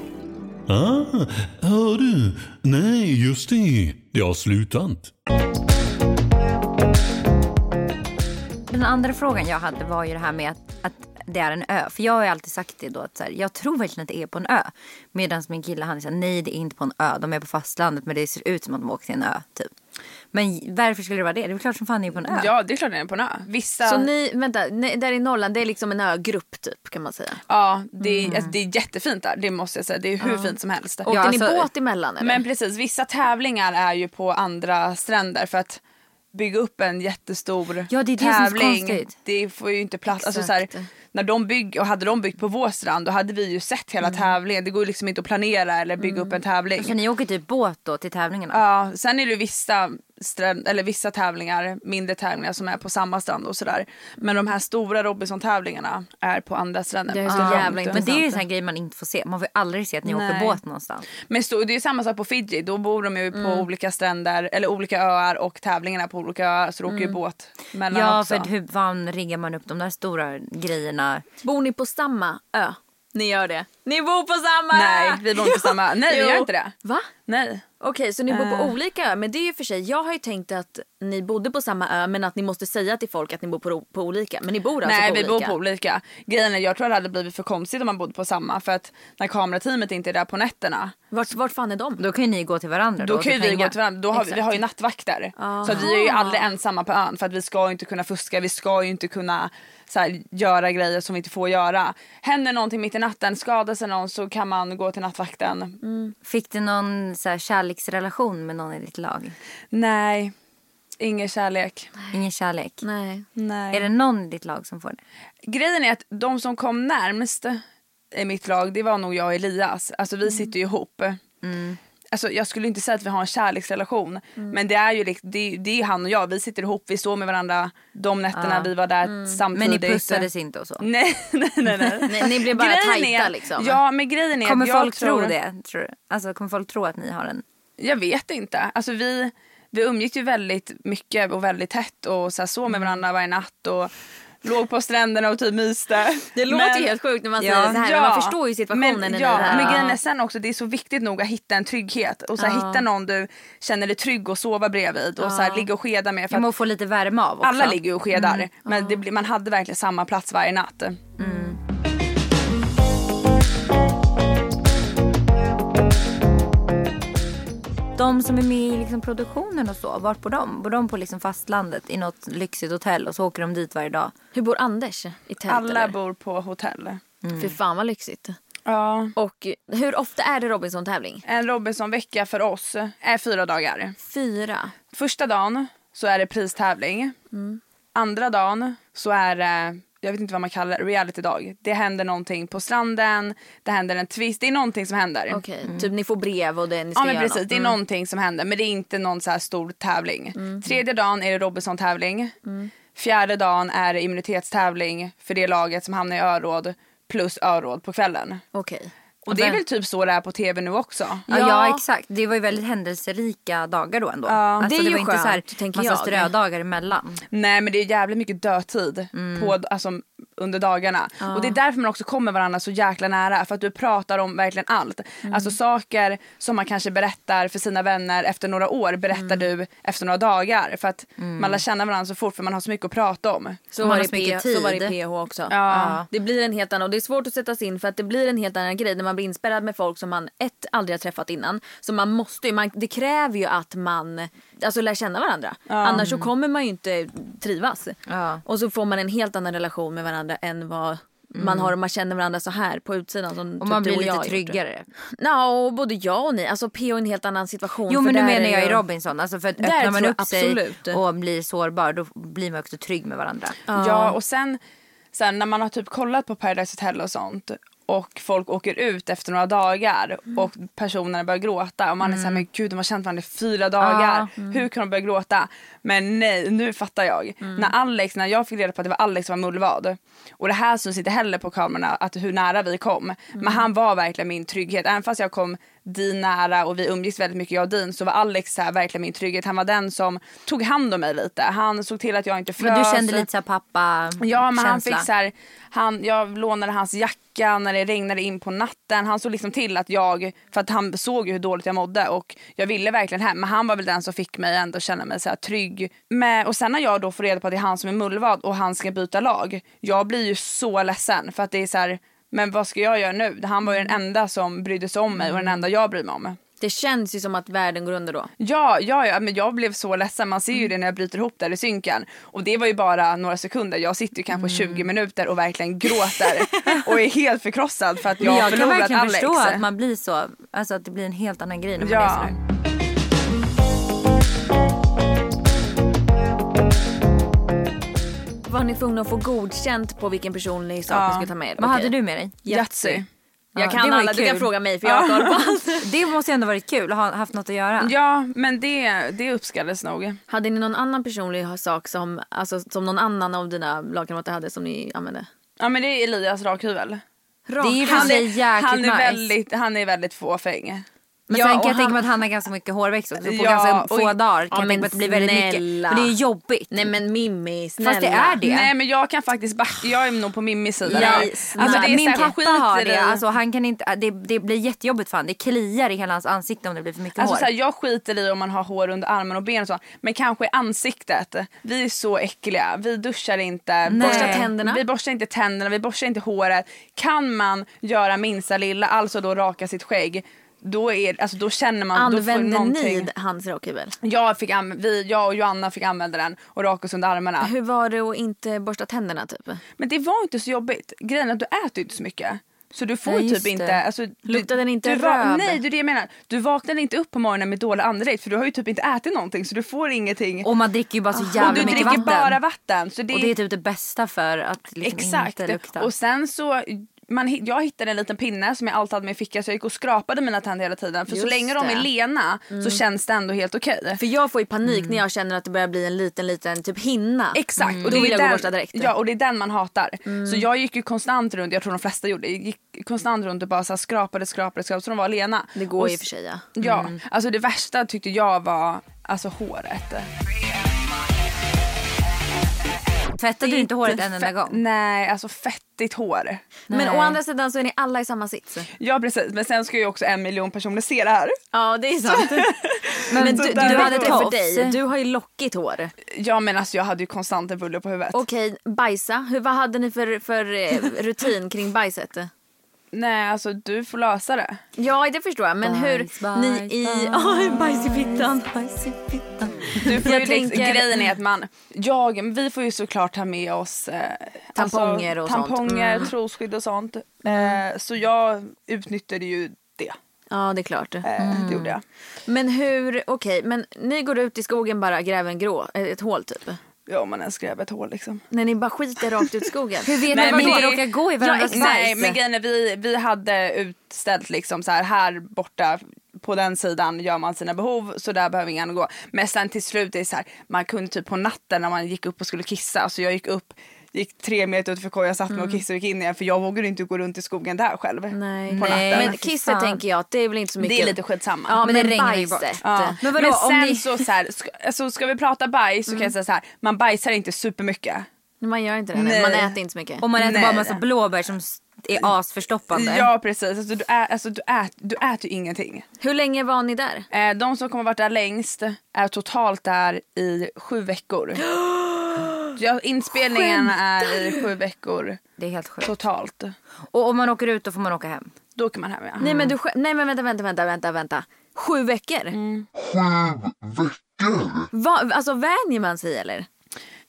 Ah, hör du? Nej, just det. Det har slutat. Den andra frågan jag hade var ju det här med att, att det är en ö. För jag har ju alltid sagt det då att så här, jag tror verkligen att det är på en ö. Medan min kille han säger nej det är inte på en ö. De är på fastlandet men det ser ut som att de åker till en ö typ. Men varför skulle det vara det? Det är väl klart som fan det är på en ö. Ja det är klart det är på en ö. Vissa... Så ni, vänta, ni, där i Norrland det är liksom en ögrupp typ kan man säga. Ja det är, alltså, det är jättefint där. Det måste jag säga. Det är hur fint som helst. Åkte Ja, ni alltså- båt emellan eller? Men precis, vissa tävlingar är ju på andra stränder för att bygga upp en jättestor Ja, det är det som är så tävling. konstigt. det får ju inte plats. Alltså, så här, Exakt. när de bygg, och hade de byggt på vår strand då hade vi ju sett hela tävlingen. Det går liksom inte att planera eller bygga upp en tävling. Kan ni åka typ båt då till tävlingarna? Ja, sen är det vissa, stränd, eller vissa tävlingar, mindre tävlingar som är på samma strand och sådär. Men de här stora Robinson-tävlingarna är på andra stränder. Det är så Ja. jävla Men det är ju sån här grej man inte får se. Man får ju aldrig se att ni åker Nej. båt någonstans. Men stå, det är samma sak på Fiji. Då bor de ju på olika stränder eller olika öar och tävlingarna på olika öar. Så det åker ju båt mellan Ja, också. för hur fan riggar man upp de där stora grejerna? Bor ni på samma ö? Ni gör det? Ni bor på samma Nej, vi bor inte på samma. Nej, vi gör inte det. Va? Nej. Okej, så ni bor på Eh. olika öar. Men det är ju för sig, jag har ju tänkt att ni bodde på samma ö men att ni måste säga till folk att ni bor på, på olika. Men ni bor alltså Nej, på vi olika? bor på olika. Grejen är, jag tror att det hade blivit för konstigt om man bodde på samma. För att när kamerateamet inte är där på nätterna. Vart, vart fan är de? Då kan ju ni gå till varandra Då och kan ju vi hänga. gå till varandra. Då har vi, vi har ju nattvakter. Så att vi är ju aldrig ensamma på ön. För att vi ska ju inte kunna fuska. Vi ska ju inte kunna så här, göra grejer som vi inte får göra. Händer någonting mitt i natten, skadar sig någon så kan man gå till nattvakten. Fick du någon så här, kärleksrelation med någon i ditt lag? Nej, ingen kärlek. Ingen kärlek? Nej. Nej. Är det någon i ditt lag som får det? Grejen är att de som kom närmst i mitt lag, det var nog jag och Elias. Alltså vi sitter ju ihop. Alltså, jag skulle inte säga att vi har en kärleksrelation. Men det är ju det, det är han och jag. Vi sitter ihop, vi står med varandra de nätterna Ja. vi var där Men samtidigt. ni pussades inte och så? Nej, nej, nej. nej. Nej, ni blev bara Grejen tajta är- liksom. Ja, men grejen är Kommer att jag folk tror... tro det? Tror du? Alltså kommer folk tro att ni har en... Jag vet inte. Alltså vi, vi umgicks ju väldigt mycket och väldigt tätt och så, sov med varandra varje natt och låg på stränderna och typ myste. Det låter helt sjukt när man Ja. säger så här. Men man förstår ju situationen men, i ja, det här. Men grejen är sen också, det är så viktigt nog att hitta en trygghet. Och så här, Ja. hitta någon du känner dig trygg och sova bredvid. Och så här, ligga och skeda med. För att må få lite värme av också. alla ligger och skedar. Men det man hade verkligen samma plats varje natt. De som är med i liksom produktionen och så, vart bor de? Bor de på liksom fastlandet i något lyxigt hotell och så åker de dit varje dag? Hur bor Anders? I tält Alla eller? bor på hotell. Fy fan vad lyxigt. Ja. Och hur ofta är det Robinson-tävling? En Robinson-vecka för oss är fyra dagar. Fyra. Första dagen så är det pristävling. Andra dagen så är det, jag vet inte vad man kallar det, reality-dag. Det händer någonting på stranden, det händer en twist, det är någonting som händer. Okej, typ ni får brev och det ni ska Ja men precis, något. det är Mm. någonting som händer men det är inte någon så här stor tävling. Tredje dagen är det Robinson-tävling. Fjärde dagen är det immunitetstävling för det laget som hamnar i öråd plus öråd på kvällen. Okej. Och det är väl typ så det är på tv nu också. Ja, ja exakt. Det var ju väldigt händelserika dagar då ändå. alltså, det är det ju var inte så här skönt, massa strödagar emellan. Nej men det är jävligt mycket dödtid på, alltså, under dagarna. Ja. Och det är därför man också kommer varandra så jäkla nära. För att du pratar om verkligen allt. Alltså saker som man kanske berättar för sina vänner efter några år berättar du efter några dagar. För att man lär känna varandra så fort för man har så mycket att prata om. Så var, det P- så var det i PH också. Ja. Det blir en helt annan och det är svårt att sätta sig in för att det blir en helt annan grej när man blir inspärrad med folk som man ett aldrig har träffat innan. Så man måste ju, man, det kräver ju att man alltså lär känna varandra. Ja. Annars så Mm. kommer man ju inte trivas. Ja. Och så får man en helt annan relation med varandra än vad man Mm. har om man känner varandra så här på utsidan. Som Och typ man blir jag lite har tryggare. Ja, och både jag och ni. Alltså PO är en helt annan situation. Jo men nu menar jag i Robinson. Alltså för att Där öppnar man upp sig absolut. och blir sårbar då blir man också trygg med varandra. Ja, och sen, sen när man har typ kollat på Paradise Hotel och sånt och folk åker ut efter några dagar och personerna börjar gråta och man är såhär, men gud de har känt varandra i fyra dagar. Ja, mm. Hur kan de börja gråta? Men nej, nu fattar jag. När Alex, när jag fick reda på att det var Alex som var mullvad och det här syns inte heller på kamerorna att hur nära vi kom. Men han var verkligen min trygghet. Även fast jag kom Din nära och vi umgicks väldigt mycket jag och Din så var Alex så här, verkligen min trygghet. Han var den som tog hand om mig lite. Han såg till att jag inte frös. Men du kände lite såhär pappa Ja men han fick så här, han, jag lånade hans jacka när det regnade in på natten. Han såg liksom till att jag, för att han såg ju hur dåligt jag mådde och jag ville verkligen hem. Men han var väl den som fick mig ändå känna mig så här trygg. Med, och sen när jag då får reda på att det är han som är mullvad och han ska byta lag. Jag blir ju så ledsen för att det är så här, men vad ska jag göra nu? Han var ju den enda som brydde sig om mig och den enda jag bryr mig om. Det känns ju som att världen går under då. Ja, ja, ja, men jag blev så ledsen. Man ser ju det när jag bryter ihop där i synken. Och det var ju bara några sekunder. Jag sitter ju kanske 20 minuter och verkligen gråter och är helt förkrossad för att jag har jag kan förlorat verkligen Alex. förstå att man blir så, alltså att det blir en helt annan grej när man är Ja. sådär. Var ni tvungna att få godkänt på vilken personlig sak Ja. ni skulle ta med er? Vad Okej. hade du med dig? Yatzy. Jag Ja, kan det var ju alla, du kan kul. fråga mig för jag har koll på allt. Det måste ju ändå varit kul att ha haft något att göra. Ja, men det, det uppskattades nog. Hade ni någon annan personlig sak som, alltså, som någon annan av dina lagkamrater hade som ni använde? Ja, men det är Elias rakhyvel. Det är ju för han, sig är, jäkligt han, är nice. väldigt, han är väldigt fåfäng. Men Ja, sen kan jag tänka han- mig att han har ganska mycket hårväxt också. På Ja, ganska och- få dagar kan Ja, jag men tänka mig att det blir väldigt mycket. För det är jobbigt. Nej men Mimmi, snälla. Fast det är det. Nej men jag kan faktiskt backa, jag är nog på Mimmis sida. Ja, alltså, det är min pappa har det. Alltså, han kan inte, det, det blir jättejobbigt för honom. Det kliar i hela hans ansikte om det blir för mycket Alltså, hår. så här, jag skiter i om man har hår under armen och ben och så. Men kanske i ansiktet. Vi är så äckliga. Vi duschar inte. Nej. Borstar tänderna? Vi borstar inte tänderna, vi borstar inte håret. Kan man göra minsta lilla, alltså då raka sitt skägg. Då, är, alltså, då känner man... Använde någonting... ni hans rakhyvel? Jag, fick anv- vi, jag och Joanna fick använda den och raka oss under armarna. Hur var det att inte borsta tänderna typ? Men det var inte så jobbigt. Grejen är att du äter inte så mycket. Så du får Nej, typ det. inte... Alltså, du, Luktade den inte du röv? Nej, det är det jag menar. Du vaknade inte upp på morgonen med dålig andedräkt för du har ju typ inte ätit någonting så du får ingenting. Och man dricker ju bara så och jävla du mycket dricker vatten. bara vatten. Så det, Och det är typ det bästa för att liksom Exakt. inte lukta. Och sen så... Man, jag hittade en liten pinne som jag alltid hade med i fickan så jag gick och skrapade mina tänder hela tiden. För så Just länge de är det. lena så känns det ändå helt okej. För jag får ju panik när jag känner att det börjar bli en liten liten typ hinna. Exakt. Och då det vill jag gå den- borsta direkt. Ja och det är den man hatar. Så jag gick ju konstant runt, jag tror de flesta gjorde, gick konstant runt och bara så här skrapade, skrapade, skrapade så de var lena. Det går och i och för sig ja. Ja, alltså det värsta tyckte jag var alltså håret. Tvättade du inte håret en enda gång? Nej, alltså fettigt hår. Men å andra sidan så är ni alla i samma sits. Ja precis, men sen ska ju också en miljon personer se det här. Ja det är sant. Men Så du, du hade det för dig. Du har ju lockigt hår. Ja men alltså jag hade ju konstant en bulle på huvudet. Okej, bajsa. Hur, vad hade ni för, för eh, rutin kring bajset? Nej, alltså du får lösa det. Ja, det förstår jag. Men Bajs, hur bajs, ni i... Ja, bajs i fittan. Bajs i fittan. Du får Jag ju liksom, tänker- Grejen är att man, jag, vi får ju såklart ha med oss eh, Tamponger och sånt. tamponger, Mm. trosskydd och sånt. Eh, så jag utnyttjade ju det. Ja, det är klart. Eh, Mm. Det gjorde jag. Men hur, okej, men ni går ut i skogen bara gräver en grå, ett hål typ? Ja, om man ens gräver ett hål liksom. När ni bara skiter rakt ut skogen? Hur vet Nej, ni men inte det- råkar gå i varandras Nej, bajs? men grejen är, vi, vi hade utställt liksom så här, här borta på den sidan gör man sina behov så där behöver ingen gå. Men sen till slut är det så här, man kunde typ på natten när man gick upp och skulle kissa så jag gick upp gick tre meter utanför kojan, satte mig och kissade och gick in igen för jag vågade inte gå runt i skogen där själv. Nej. På Nej. natten. Men kisset tänker jag det är väl inte så mycket. Det är lite skitsamma. Ja, Men men, det regnar ju bajset. bort. Ja. Men Men, vadå, om sen ni... så, så här, ska, alltså, ska vi prata bajs så kan jag säga så här, man bajsar inte supermycket. Man gör inte det, nej. Nej. man äter inte så mycket. Och man äter Nej. bara massa blåbär som är asförstoppande. Ja precis, alltså, du, ä, alltså, du, ät, du äter ju ingenting. Hur länge var ni där? Eh, de som kommer varit där längst är totalt där i sju veckor. ja, inspelningen är i sju veckor Det är helt sjukt. totalt. Och om man åker ut då får man åka hem. Då åker man hem ja. Nej men du skä- Nej men vänta, vänta, vänta, vänta, vänta. Sju veckor? Mm. Va, alltså vänjer man sig eller?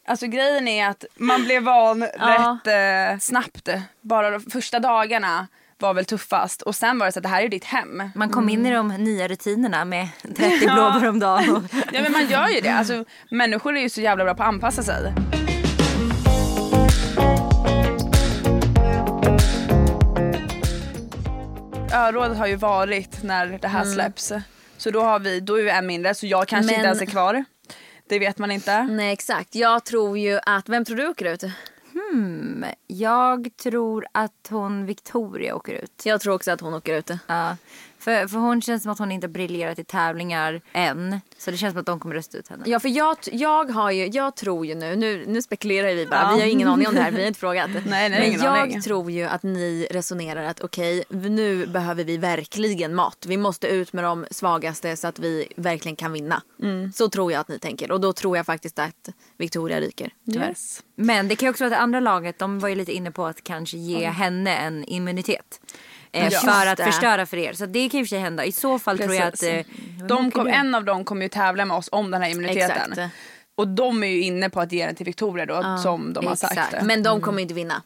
Alltså grejen är att man blev van Ja. rätt eh, snabbt. Bara de första dagarna var väl tuffast och sen var det så att det här är ditt hem. Man kom in i de nya rutinerna med 30 blåbär om dagen. Ja men man gör ju det. Alltså, människor är ju så jävla bra på att anpassa sig. Örådet har ju varit när det här släpps. Så då, har vi, då är vi en mindre så jag kanske Men- inte ens är kvar. Det vet man inte. Nej exakt. Jag tror ju att, vem tror du åker ut? Hmm, jag tror att hon Victoria åker ut. Jag tror också att hon åker ut. Ja. För, för hon känns som att hon inte briljerat i tävlingar än. Så det känns som att de kommer rösta ut henne. Ja för jag, jag har ju, jag tror ju nu, nu, nu spekulerar vi bara, Ja. vi har ingen aning om det här, vi har inte frågat. Nej, nej, Men jag aning. tror ju att ni resonerar att okej, nu behöver vi verkligen mat. Vi måste ut med de svagaste så att vi verkligen kan vinna. Mm. Så tror jag att ni tänker och då tror jag faktiskt att Victoria ryker. Tyvärr. Yes. Men det kan ju också vara att det andra laget, de var ju lite inne på att kanske ge henne en immunitet. Eh, Ja. för att förstöra för er. Så det kan ju i och för sig hända. I så fall tror jag att... Precis. Eh, De kom, en av dem kommer ju tävla med oss om den här immuniteten. Exakt. Och de är ju inne på att ge den till Victoria då som de har sagt. exakt. Men de kommer inte vinna.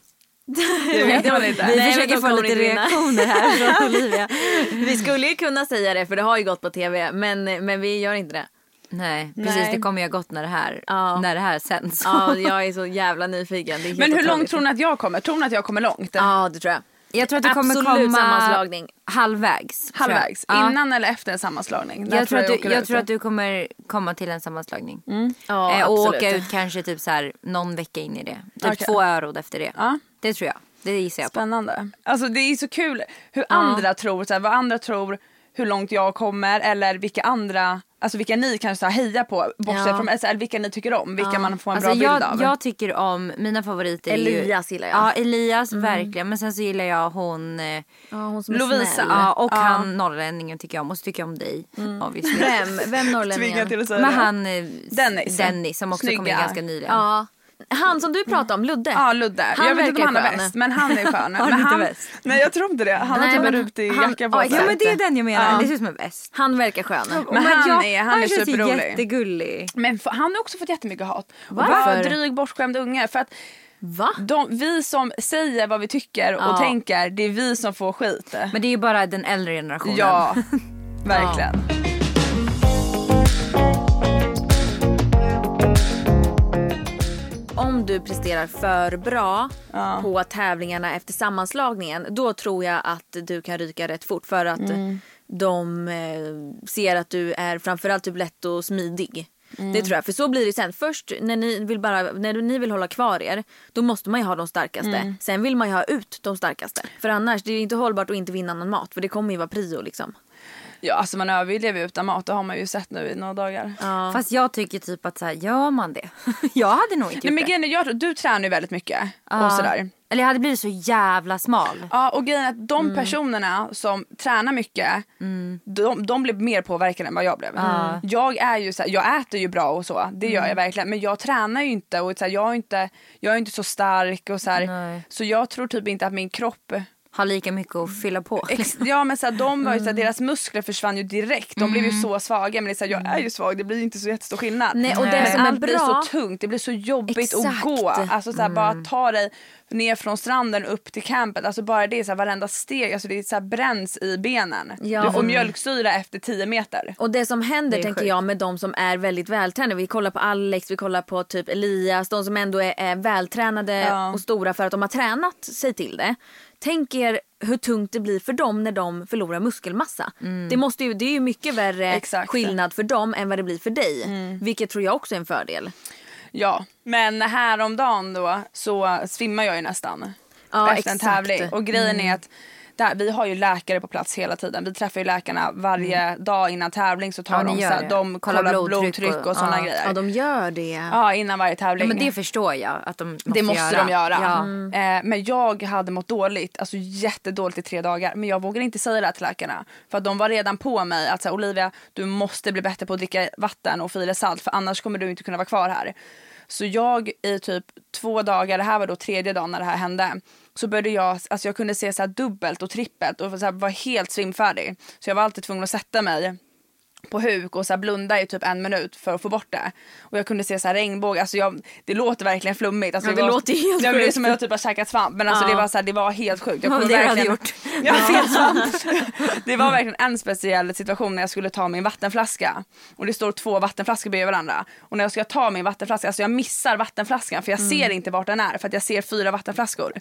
det vet man inte. Vi Nej, försöker få lite reaktioner här från Olivia. Vi skulle ju kunna säga det för det har ju gått på tv men, men vi gör inte det. Nej, precis. Nej. Det kommer ju ha gått när det här, Ja. när det här sänds. Ja, jag är så jävla nyfiken. Men hur långt tror ni att jag kommer? Tror ni att jag kommer långt? Ja, det tror jag. Jag tror att du kommer Absolut komma sammanslagning. halvvägs. jag. Halvvägs? Ja. Innan eller efter en sammanslagning? När Jag tror, att du, jag ut? tror att du kommer komma till en sammanslagning. Ja, eh, och absolut. åka ut kanske typ så här någon vecka in i det. Typ Okej. två örod efter det. Ja. Det tror jag. Det gissar jag på. Spännande. Alltså det är så kul hur andra tror, så här, vad andra tror hur långt jag kommer eller vilka andra, alltså vilka ni kanske hejar på bortsett Ja. från, alltså, eller vilka ni tycker om, vilka man får en Alltså bra bild jag, av. jag tycker om, mina favoriter är ju... Elias gillar jag. Ja, Elias verkligen. Men sen så gillar jag hon... Eh, Ja, hon som är Lovisa. snäll. ja, och Ja. han norrlänningen tycker jag om. Och så tycker jag om dig. obviously. Vem? Vem norrlänningen? till att säga Men han... eh, Dennis. Dennis som också kom in ganska nyligen. Ja. Han som du pratade om, Ludde. Ja Ludde. Han jag vet inte om verkar han är skön. bäst men han är skön. han men inte han, bäst? Nej jag tror inte det. Han Nej, har typ men en rutig han- jacka på ja, sig. Ja men det är den jag menar. Ja. Det ser ut som en väst. Han verkar skön. Men han är- han är känns ju superrolig. jättegullig. Men f- han har också fått jättemycket hat. Varför? Bara dryg bortskämd unge. För att Va? de, vi som säger vad vi tycker och Ja. tänker, det är vi som får skit. Men det är ju bara den äldre generationen. Ja, verkligen. Om du presterar för bra Ja. på tävlingarna efter sammanslagningen då tror jag att du kan ryka rätt fort för att Mm. de eh, ser att du är framförallt typ lätt och smidig. Mm. Det tror jag. För så blir det sen. Först när ni vill, bara, när ni vill hålla kvar er då måste man ju ha de starkaste. Mm. Sen vill man ju ha ut de starkaste. För annars det är inte hållbart att inte vinna någon mat för det kommer ju vara prio liksom. Ja, alltså man överlever ju utan mat, det har man ju sett nu i några dagar. Fast jag tycker typ att så här, gör man det? jag hade nog inte Nej, gjort men det. grejen är, jag, du tränar ju väldigt mycket Ja. och sådär. Eller jag hade blivit så jävla smal. Ja, och grejen är att de Mm. personerna som tränar mycket, de, de blev mer påverkade än vad jag blev. Ja. Jag är ju så här, jag äter ju bra och så, det gör Mm. jag verkligen. Men jag tränar ju inte och så här, jag, är inte, jag är inte så stark och så här. Så jag tror typ inte att min kropp har lika mycket att fylla på. Ex- ja men så här, de var ju så här, deras muskler försvann ju direkt. De blev ju så svaga men det är så här, jag är ju svag det blir inte så jättestor skillnad. Nej, och det men som är allt blir bra- så tungt, det blir så jobbigt Exakt. att gå. Alltså så här, bara ta dig ner från stranden upp till campet. Alltså bara det, så här, varenda steg, alltså det så här, bränns i benen. Ja, du får och- mjölksyra efter 10 meter. Och det som händer Det är tänker sjukt. jag med de som är väldigt vältränade. Vi kollar på Alex, vi kollar på typ Elias. De som ändå är, är vältränade Ja. och stora för att de har tränat sig till det. Tänk er hur tungt det blir för dem när de förlorar muskelmassa. Det, måste ju, det är ju mycket värre Exakt. skillnad för dem än vad det blir för dig. Vilket tror jag också är en fördel. Ja, men häromdagen då så svimmar jag ju nästan. Ja, efter en exakt. tävling. Och grejen är att där, vi har ju läkare på plats hela tiden. Vi träffar ju läkarna varje dag innan tävling så tar Ja, de, så här, de Kollar blodtryck blodtryck och, och- sådana ja. grejer. Ja, de gör det. Ja, innan varje tävling. Men det förstår jag att de måste det måste göra. de göra. Ja. Eh, men jag hade mått dåligt, alltså jättedåligt i tre dagar. Men jag vågade inte säga det till läkarna. För att de var redan på mig att säga Olivia, du måste bli bättre på att dricka vatten och fira salt för annars kommer du inte kunna vara kvar här. Så jag i typ två dagar, det här var då tredje dagen när det här hände. Så började jag, alltså jag kunde se så här dubbelt och trippelt och så här var helt svimfärdig. Så jag var alltid tvungen att sätta mig på huk och så blunda i typ en minut för att få bort det. Och jag kunde se så här regnbåge, alltså jag, det låter verkligen flummigt. Alltså Ja, det var, låter helt ja, Det är sjukt. som att jag typ har käkat svamp men alltså Ja. det, var så här, det var helt sjukt. Jag Ja, kommer det hade verkligen- gjort. Ja, fel svamp. det var verkligen en speciell situation när jag skulle ta min vattenflaska. Och det står två vattenflaskor bredvid varandra. Och när jag ska ta min vattenflaska, alltså jag missar vattenflaskan för jag Mm. ser inte vart den är för att jag ser fyra vattenflaskor.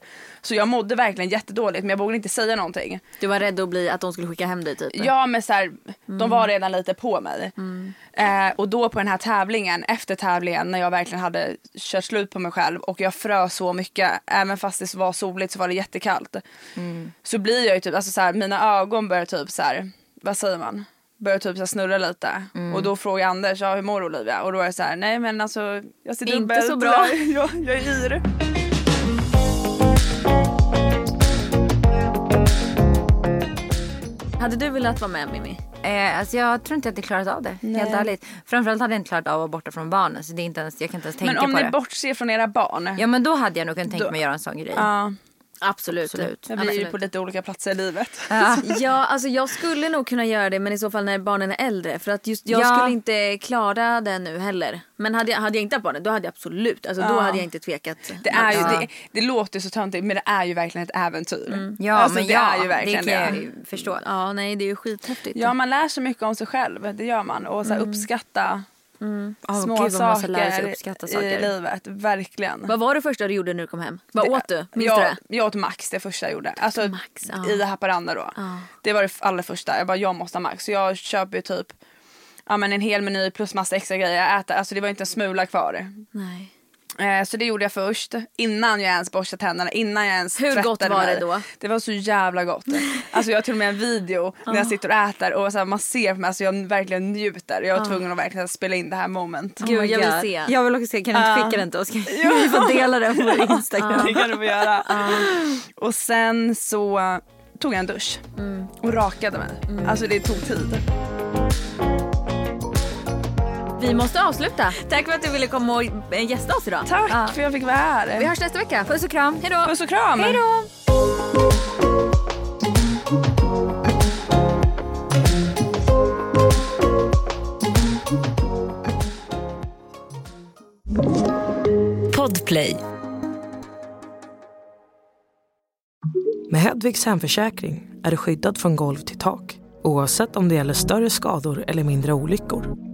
Så jag mådde verkligen jättedåligt men jag vågade inte säga någonting. Du var rädd att, bli, att de skulle skicka hem dig typ? Ja men så här, Mm. de var redan lite på mig. Eh, och då på den här tävlingen, efter tävlingen när jag verkligen hade kört slut på mig själv och jag frös så mycket, även fast det var soligt så var det jättekallt. Så blir jag ju typ, alltså så här, mina ögon börjar typ så här, vad säger man? Börjar typ så snurra lite. Och då frågar Anders, ja, hur mår du, Olivia? Och då är det så här, nej men alltså jag ser Inte så bra. Jag, jag, jag är yr. Hade du velat vara med Mimmi? Eh, alltså jag tror inte att jag klarat av det. Helt ärligt. Framförallt hade jag inte klarat av att vara borta från barnen. Så det är inte ens, jag kan inte ens tänka Men om på ni det. bortser från era barn. Ja men då hade jag nog kunnat tänka Då- mig att göra en sån grej. Ja, Absolut. Absolut. jag blir ju Absolut. på lite olika platser i livet. Ja, alltså jag skulle nog kunna göra det men i så fall när barnen är äldre. För att just jag Ja. skulle inte klara det nu heller. Men hade jag, hade jag inte haft barnen då hade jag absolut, alltså då Ja. hade jag inte tvekat. Det, är ju, Ja. det, det låter så töntigt men det är ju verkligen ett äventyr. Ja Alltså, men det ja, är ju verkligen det kan jag ju förstå. Ja, nej det är ju skithäftigt. Ja man lär sig mycket om sig själv, det gör man. Och så här, uppskatta Åh, små gud, saker, uppskatta i saker. livet. Verkligen. Vad var det första du gjorde när du kom hem? Vad Det- åt du? Minns du jag, det? jag åt Max det första jag gjorde. Alltså Max, ja. i Haparanda då. Ja. Det var det allra första. Jag bara jag måste ha Max. Så jag köper typ ja, men en hel meny plus massa extra grejer jag äter. Alltså det var inte en smula kvar. Nej. Eh, så det gjorde jag först. Innan jag ens borstade tänderna. Innan jag ens Hur gott var det då? Det var så jävla gott. Alltså jag har till och med en video när jag sitter och äter och så här, man ser på mig. Alltså jag verkligen njuter. Jag var tvungen att verkligen spela in det här moment. Gud, my jag vill se. Jag vill också se, kan du inte Ja. skicka den till oss? Kan vi få dela den på vår Instagram? Det kan du få göra. Och sen så tog jag en dusch och rakade mig. Alltså det tog tid. Vi måste avsluta. Tack för att du ville komma och eh, gästa oss idag. Tack Ja. för att jag fick vara här. Vi hörs nästa vecka. Puss och kram. Hej då. Puss och kram. Hej då. Podplay. Med Hedvigs hemförsäkring är du skyddad från golv till tak oavsett om det gäller större skador eller mindre olyckor.